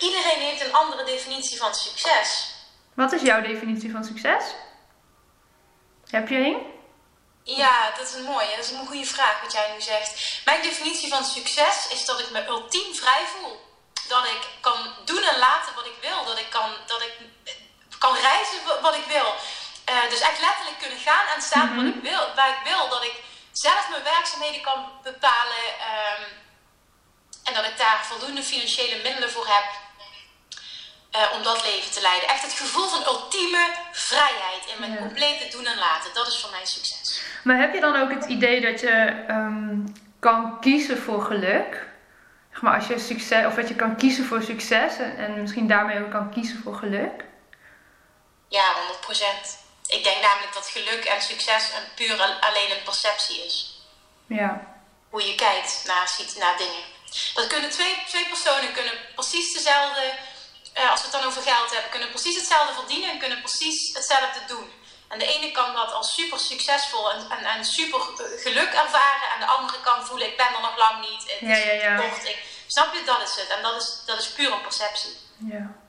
Iedereen heeft een andere definitie van succes. Wat is jouw definitie van succes? Heb je een? Ja, dat is een mooie. Dat is een goede vraag wat jij nu zegt. Mijn definitie van succes is dat ik me ultiem vrij voel. Dat ik kan doen en laten wat ik wil. Dat ik kan, dat ik kan reizen wat ik wil. Uh, dus echt letterlijk kunnen gaan en staan mm wat ik wil, waar ik wil. Dat ik zelf mijn werkzaamheden kan bepalen. Um, en dat ik daar voldoende financiële middelen voor heb. Uh, om dat leven te leiden. Echt het gevoel van ultieme vrijheid in mijn complete doen en laten. Dat is voor mij succes. Maar heb je dan ook het idee dat je um, kan kiezen voor geluk? Maar als je succes, of dat je kan kiezen voor succes en, en misschien daarmee ook kan kiezen voor geluk? Ja, 100%. Ik denk namelijk dat geluk en succes een puur alleen een perceptie is. Ja. Hoe je kijkt naar, naar dingen. Dat kunnen twee, twee personen kunnen precies dezelfde, uh, als we het dan over geld hebben, kunnen precies hetzelfde verdienen en kunnen precies hetzelfde doen. En de ene kan dat als super succesvol en, en, en super geluk ervaren. En de andere kan voelen, ik ben er nog lang niet. Het ja, ja, ja. Kort, ik, snap je, dat is het. En dat is, dat is puur een perceptie. Ja.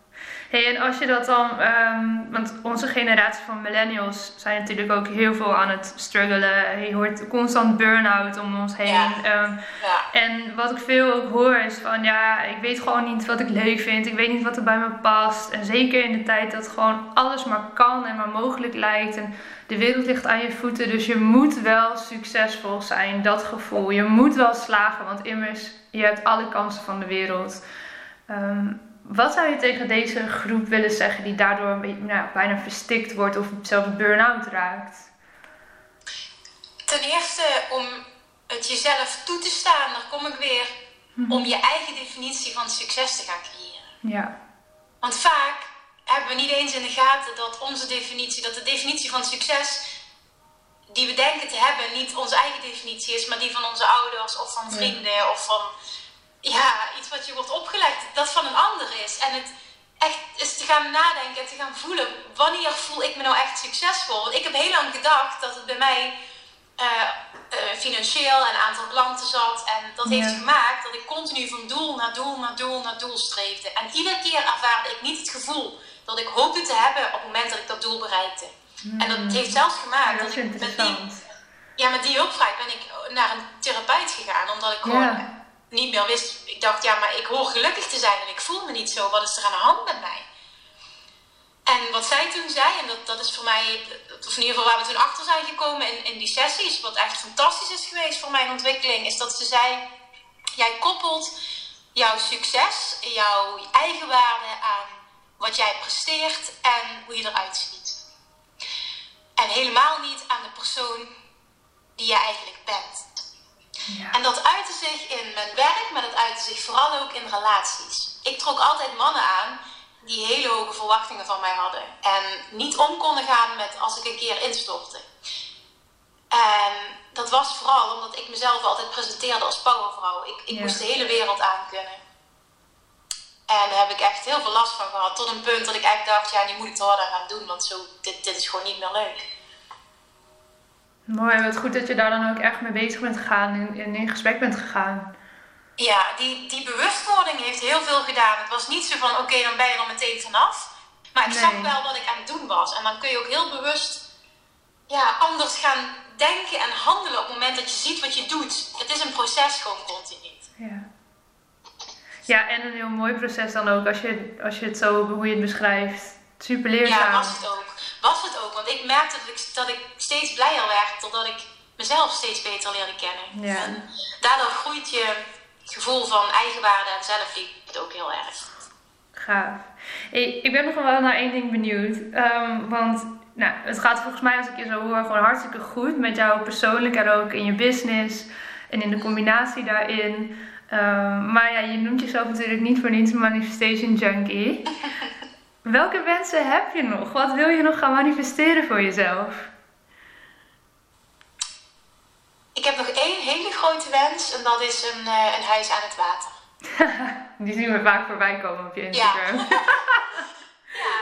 Hey, en als je dat dan, um, want onze generatie van millennials zijn natuurlijk ook heel veel aan het struggelen. Je hoort constant burn-out om ons heen. Ja. Um, ja. En wat ik veel ook hoor is van ja, ik weet gewoon niet wat ik leuk vind. Ik weet niet wat er bij me past. En zeker in de tijd dat gewoon alles maar kan en maar mogelijk lijkt. En de wereld ligt aan je voeten. Dus je moet wel succesvol zijn, dat gevoel. Je moet wel slagen, want immers, je hebt alle kansen van de wereld. Um, wat zou je tegen deze groep willen zeggen die daardoor nou, bijna verstikt wordt of zelfs burn-out raakt? Ten eerste om het jezelf toe te staan, daar kom ik weer, mhm. om je eigen definitie van succes te gaan creëren. Ja. Want vaak hebben we niet eens in de gaten dat onze definitie, dat de definitie van succes die we denken te hebben, niet onze eigen definitie is, maar die van onze ouders of van vrienden of van ja, iets wat je wordt opgelegd, dat van een ander is. En het echt is te gaan nadenken en te gaan voelen, wanneer voel ik me nou echt succesvol? Want ik heb heel lang gedacht dat het bij mij uh, uh, financieel en aantal klanten zat. En dat heeft gemaakt dat ik continu van doel naar doel naar doel naar doel streefde. En iedere keer ervaarde ik niet het gevoel dat ik hoopte te hebben op het moment dat ik dat doel bereikte. En dat heeft zelfs gemaakt dat, dat ik met die, ja, met die hulpvraag ben ik naar een therapeut gegaan. Omdat ik gewoon niet meer wist. Ik dacht, ja, maar ik hoor gelukkig te zijn en ik voel me niet zo. Wat is er aan de hand met mij? En wat zij toen zei, en dat, dat is voor mij, of in ieder geval waar we toen achter zijn gekomen in, in die sessies, wat echt fantastisch is geweest voor mijn ontwikkeling, is dat ze zei: Jij koppelt jouw succes, jouw eigenwaarde aan wat jij presteert en hoe je eruit ziet. En helemaal niet aan de persoon die je eigenlijk bent. En dat uitte zich in mijn werk, maar dat uitte zich vooral ook in relaties. Ik trok altijd mannen aan die hele hoge verwachtingen van mij hadden. En niet om konden gaan met als ik een keer instortte. En dat was vooral omdat ik mezelf altijd presenteerde als powervrouw. Ik, ik moest de hele wereld aankunnen. En daar heb ik echt heel veel last van gehad. Tot een punt dat ik echt dacht, ja, nu moet ik het harder gaan doen. Want zo, dit, dit is gewoon niet meer leuk. Mooi, wat goed dat je daar dan ook echt mee bezig bent gegaan en in, gesprek bent gegaan. Ja, die, die bewustwording heeft heel veel gedaan. Het was niet zo van, oké, dan ben je er meteen vanaf. Maar ik zag wel wat ik aan het doen was. En dan kun je ook heel bewust ja, anders gaan denken en handelen op het moment dat je ziet wat je doet. Het is een proces gewoon continu. Ja. Ja, en een heel mooi proces dan ook, als je, als je het zo, hoe je het beschrijft. Super leerzaam. Ja, was het ook was het ook. Want ik merkte dat ik, dat ik steeds blijer werd doordat ik mezelf steeds beter leerde kennen. Ja. En daardoor groeit je gevoel van eigenwaarde en zelfliefde ook heel erg. Gaaf. Hey, ik ben nog wel naar één ding benieuwd. Um, want nou, het gaat volgens mij, als ik je zo hoor, gewoon hartstikke goed met jou persoonlijk en ook in je business en in de combinatie daarin. Um, maar ja, je noemt jezelf natuurlijk niet voor niets manifestation junkie. Welke wensen heb je nog? Wat wil je nog gaan manifesteren voor jezelf? Ik heb nog één hele grote wens en dat is een, eh, een huis aan het water. Die zien we vaak voorbij komen op je Instagram. Ja, ja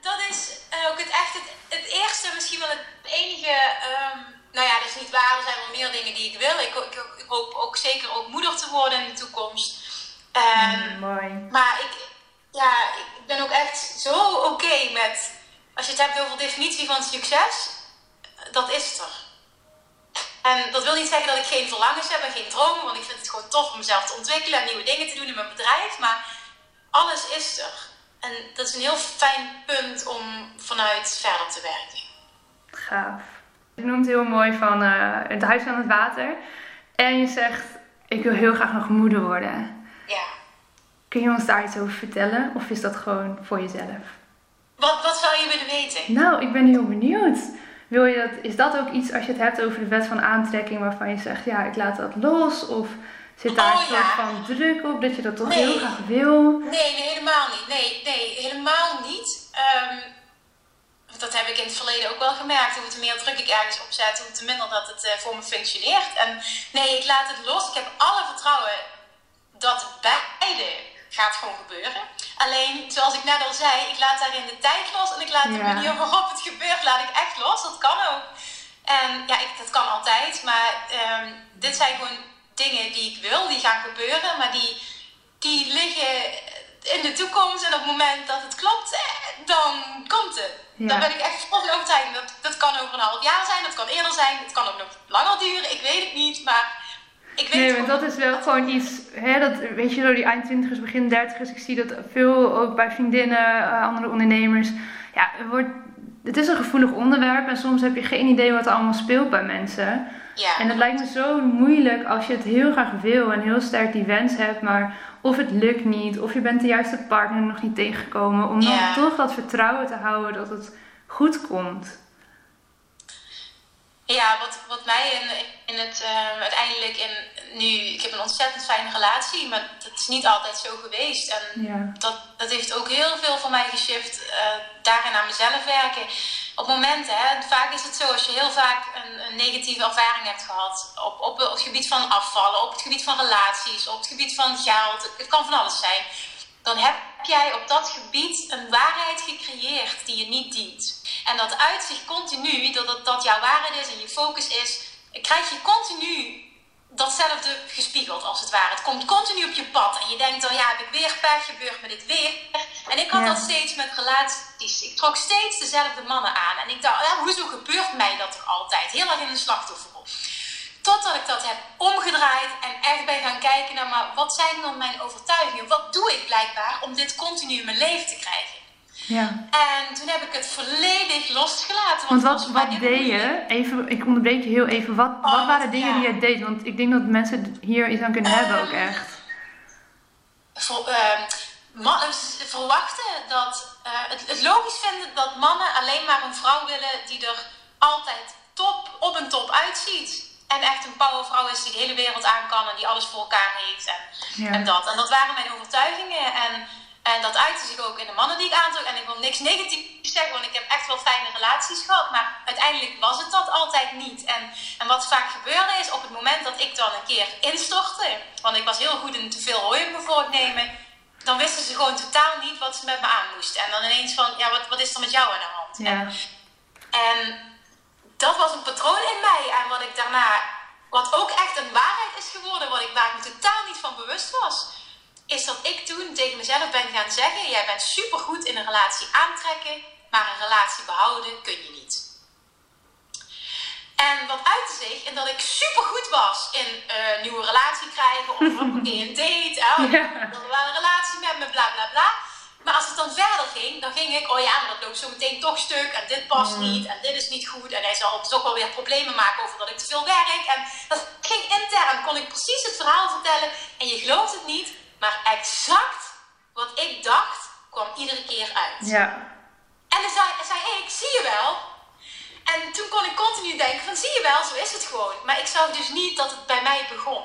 dat is eh, ook het echt het, eerste, misschien wel het enige. Ehm, nou ja, dat is niet waar. Er zijn wel meer dingen die ik wil. Ik, ik, hoop ook zeker ook moeder te worden in de toekomst. Ehm, mm, mooi. Maar ik, ja, ik ben ook echt zo oké met, als je het hebt over definitie van succes, dat is er. En dat wil niet zeggen dat ik geen verlangens heb en geen dromen, want ik vind het gewoon tof om mezelf te ontwikkelen en nieuwe dingen te doen in mijn bedrijf. Maar alles is er. En dat is een heel fijn punt om vanuit verder te werken. Gaaf. Je noemt heel mooi van uh, het huis aan het water. En je zegt, ik wil heel graag nog moeder worden. Ja. Kun je ons daar iets over vertellen? Of is dat gewoon voor jezelf? Wat, wat zou je willen weten? Nou, ik ben heel benieuwd. Wil je dat, is dat ook iets als je het hebt over de wet van aantrekking waarvan je zegt, ja, ik laat dat los? Of zit daar Oh, een soort ja. van druk op dat je dat toch Nee. heel graag wil? Nee, nee, helemaal niet. Nee, nee, helemaal niet. Ehm, dat heb ik in het verleden ook wel gemerkt. Hoe te meer druk ik ergens op zet, hoe te minder dat het eh, voor me functioneert. En nee, ik laat het los. Ik heb alle vertrouwen dat beide gaat gewoon gebeuren. Alleen, zoals ik net al zei, ik laat daarin de tijd los en ik laat de manier waarop het gebeurt, laat ik echt los. Dat kan ook. En ja, ik, dat kan altijd, maar ehm, dit zijn gewoon dingen die ik wil, die gaan gebeuren, maar die, die liggen in de toekomst en op het moment dat het klopt, eh, dan komt het. Ja. Dan ben ik echt vol van overtuiging. Dat, dat kan over een half jaar zijn, dat kan eerder zijn, het kan ook nog langer duren, ik weet het niet, maar ik weet Nee, want dat is wel gewoon iets, hè, dat, weet je, door die eind twintigers, begin dertigers, ik zie dat veel ook bij vriendinnen, eh, andere ondernemers. Ja, het, wordt, het is een gevoelig onderwerp en soms heb je geen idee wat er allemaal speelt bij mensen. ja. En het lijkt me zo moeilijk als je het heel graag wil en heel sterk die wens hebt, maar of het lukt niet, of je bent de juiste partner nog niet tegengekomen, om dan Ja. toch dat vertrouwen te houden dat het goed komt. Ja, wat, wat mij in, in het eh, uiteindelijk in nu, ik heb een ontzettend fijne relatie, maar dat is niet altijd zo geweest. En Ja. dat, dat heeft ook heel veel voor mij geshift, eh, daarin aan mezelf werken. Op momenten, hè, vaak is het zo, als je heel vaak een, een negatieve ervaring hebt gehad, op, op, op het gebied van afvallen, op het gebied van relaties, op het gebied van geld, het, het kan van alles zijn. Dan heb jij op dat gebied een waarheid gecreëerd die je niet dient. En dat uit zich continu, dat het, dat jouw waarheid is en je focus is, krijg je continu datzelfde gespiegeld als het ware. Het komt continu op je pad en je denkt dan, ja, heb ik weer pech, gebeurt me dit weer. En ik had Ja. dat steeds met relaties. Ik trok steeds dezelfde mannen aan. En ik dacht, ja, hoezo gebeurt mij dat er altijd? Heel erg in een slachtofferrol. Totdat ik dat heb omgedraaid en echt ben gaan kijken naar, maar wat zijn dan mijn overtuigingen? Wat doe ik blijkbaar om dit continu in mijn leven te krijgen? Ja. En toen heb ik het volledig losgelaten. Want wat, wat deed je? Even, ik onderbreek je heel even. Wat, wat Oh, waren dingen ja. die je deed? Want ik denk dat mensen hier iets aan kunnen hebben ook Ehm, echt. Ehm, eh, verwachten dat eh, het, het logisch vinden dat mannen alleen maar een vrouw willen die er altijd top op een top uitziet. En echt een powervrouw is die de hele wereld aan kan en die alles voor elkaar heeft. En, Ja. en dat. En dat waren mijn overtuigingen. En, en dat uitte zich ook in de mannen die ik aantrok. En ik wil niks negatiefs zeggen, want ik heb echt wel fijne relaties gehad. Maar uiteindelijk was het dat altijd niet. En, en wat vaak gebeurde is, op het moment dat ik dan een keer instortte. Want ik was heel goed in te veel hooi op me voornemen. Dan wisten ze gewoon totaal niet wat ze met me aan moesten. En dan ineens van, ja, wat, wat is er met jou aan de hand? En, en dat was een patroon in mij. En wat ik daarna, wat ook echt een waarheid is geworden, wat ik, waar ik me totaal niet van bewust was, is dat ik toen tegen mezelf ben gaan zeggen: Jij bent supergoed in een relatie aantrekken, maar een relatie behouden kun je niet. En wat uitte zich in dat ik supergoed was in een nieuwe relatie krijgen, of een date, of Ja. was een relatie met me, bla bla bla. Maar als het dan verder ging, dan ging ik, oh ja, maar dat loopt zo meteen toch stuk en dit past niet en dit is niet goed en hij zal toch wel weer problemen maken over dat ik te veel werk. En dat ging intern, kon ik precies het verhaal vertellen en je gelooft het niet, maar exact wat ik dacht kwam iedere keer uit. Ja. En dan zei, zei hey, ik zie je wel. En toen kon ik continu denken van, zie je wel, zo is het gewoon. Maar ik zag dus niet dat het bij mij begon.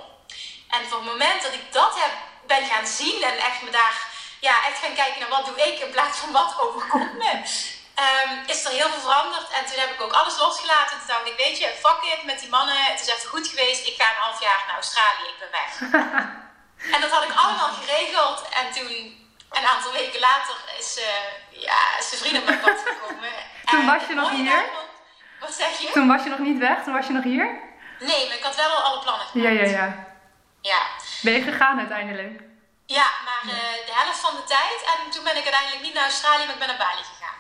En voor het moment dat ik dat heb, ben gaan zien en echt me daar, ja, echt gaan kijken naar wat doe ik in plaats van wat overkomt me, ehm, is er heel veel veranderd. En toen heb ik ook alles losgelaten. Toen dacht ik, weet je, fuck it met die mannen. Het is even goed geweest. Ik ga een half jaar naar Australië. Ik ben weg. En dat had ik allemaal geregeld. En toen, een aantal weken later, is, eh ja, is de vriend op mijn pad gekomen. Toen En was je nog hier? daarvan- Wat zeg je? Toen was je nog niet weg, toen was je nog hier. Nee, maar ik had wel al alle plannen Ja, gemaakt. ja, ja. Ja, Ben je gegaan uiteindelijk? ja maar eh, de helft van de tijd. En toen ben ik uiteindelijk niet naar Australië, maar ik ben naar Bali gegaan.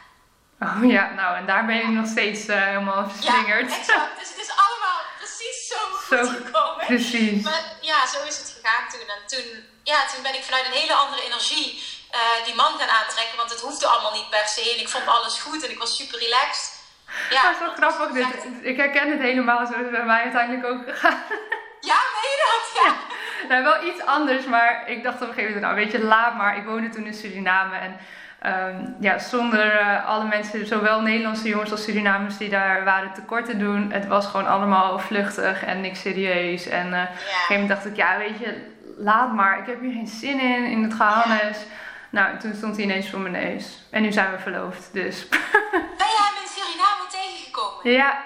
Oh ja, nou en daar ben je nog steeds eh, helemaal Ja, verslingerd. exact. Dus het is allemaal precies zo goed Zo, gekomen. Precies. Maar ja, zo is het gegaan toen. En toen, ja, toen ben ik vanuit een hele andere energie eh, die man gaan aantrekken. Want het hoefde allemaal niet per se. En ik vond alles goed en ik was super relaxed. Ja, dat is wel grappig. Dit, ik herken het helemaal zo is bij mij uiteindelijk ook gegaan. Ja, meen je dat? Ja. Nou, wel iets anders, maar ik dacht op een gegeven moment, nou weet je, laat maar. Ik woonde toen in Suriname en ehm, ja, zonder eh, alle mensen, zowel Nederlandse jongens als Surinamers die daar waren, tekort te doen. Het was gewoon allemaal vluchtig en niks serieus. En eh, op een gegeven moment dacht ik, ja weet je, laat maar. Ik heb hier geen zin in, in het gehannes. Nou, toen stond hij ineens voor mijn neus. En nu zijn we verloofd, dus. Ben jij hem in Suriname tegengekomen? ja,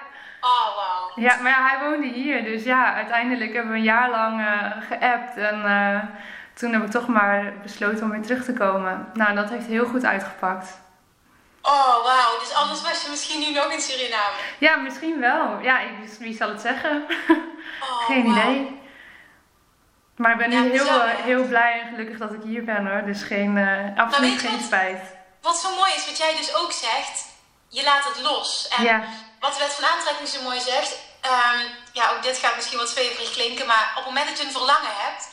Oh, wauw. Ja, maar ja, hij woonde hier. Dus ja, uiteindelijk hebben we een jaar lang eh, geappt. En toen heb ik toch maar besloten om weer terug te komen. Nou, dat heeft heel goed uitgepakt. Oh, wauw. Dus anders was je misschien nu nog in Suriname. Ja, misschien wel. Ja, ik, wie zal het zeggen? Oh, Geen idee. Maar ik ben nu Ja, heel, eh, heel blij en gelukkig dat ik hier ben hoor. Dus geen, eh, absoluut geen wat? spijt. Wat zo mooi is, wat jij dus ook zegt, je laat het los. En Ja, wat de wet van aantrekking zo mooi zegt, ehm, ja, ook dit gaat misschien wat zweverig klinken, maar op het moment dat je een verlangen hebt,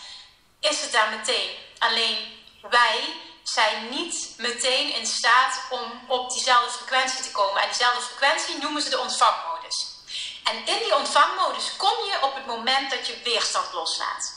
is het daar meteen. Alleen wij zijn niet meteen in staat om op diezelfde frequentie te komen. En diezelfde frequentie noemen ze de ontvangmodus. En in die ontvangmodus kom je op het moment dat je weerstand loslaat.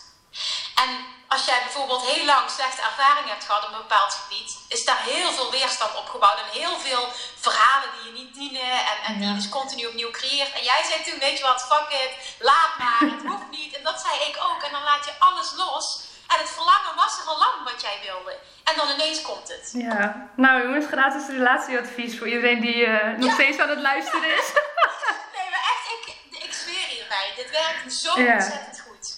En als jij bijvoorbeeld heel lang slechte ervaring hebt gehad op een bepaald gebied, is daar heel veel weerstand opgebouwd en heel veel verhalen die je niet dienen en, en die je dus continu opnieuw creëert. En jij zei toen, weet je wat, fuck it, laat maar, het hoeft niet. En dat zei ik ook. En dan laat je alles los. En het verlangen was er al lang wat jij wilde. En dan ineens komt het. ja. Nou jongens, gratis relatieadvies voor iedereen die eh, nog Ja. steeds aan het luisteren is. Nee, maar echt, ik, ik zweer hierbij. Dit werkt zo Ja. ontzettend goed.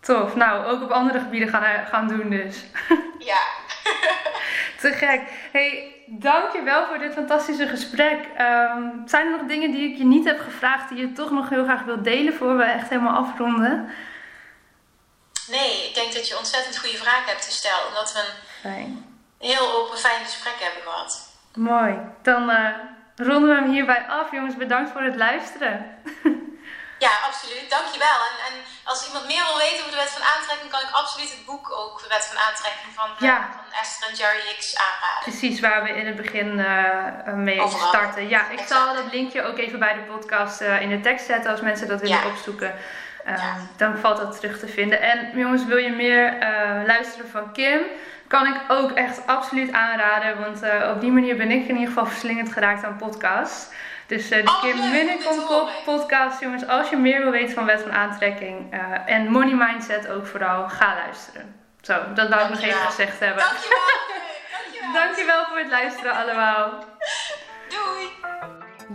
Tof. Nou, ook op andere gebieden gaan, eh, gaan doen dus. Ja. Te gek. Hey, dankjewel voor dit fantastische gesprek. Ehm, zijn er nog dingen die ik je niet heb gevraagd die je toch nog heel graag wilt delen voor we echt helemaal afronden? Nee, ik denk dat je ontzettend goede vragen hebt gesteld. En dat we een Fijn. heel open, fijn gesprek hebben gehad. Mooi. Dan eh, ronden we hem hierbij af. Jongens, bedankt voor het luisteren. Ja, absoluut. Dankjewel. En, en als iemand meer wil weten over de wet van aantrekking, kan ik absoluut het boek ook, de wet van aantrekking van, eh, Ja. van Esther en Jerry Hicks aanraden. Precies waar we in het begin eh, mee Overal. starten. Ja, ik zal dat linkje ook even bij de podcast in de tekst zetten als mensen dat willen Ja. opzoeken. Ehm, Ja. Dan valt dat terug te vinden. En jongens, wil je meer eh, luisteren van Kim? Kan ik ook echt absoluut aanraden. Want eh, op die manier ben ik in ieder geval verslingerd geraakt aan podcasts. Dus eh, de Oh, Kim leuk om Munnekom dit te horen. pod- podcast, jongens. Als je meer wil weten van wet van aantrekking en money mindset ook vooral, ga luisteren. Zo, dat wou ik nog even gezegd hebben. Dankjewel. Dankjewel. Dankjewel voor het luisteren allemaal. Doei.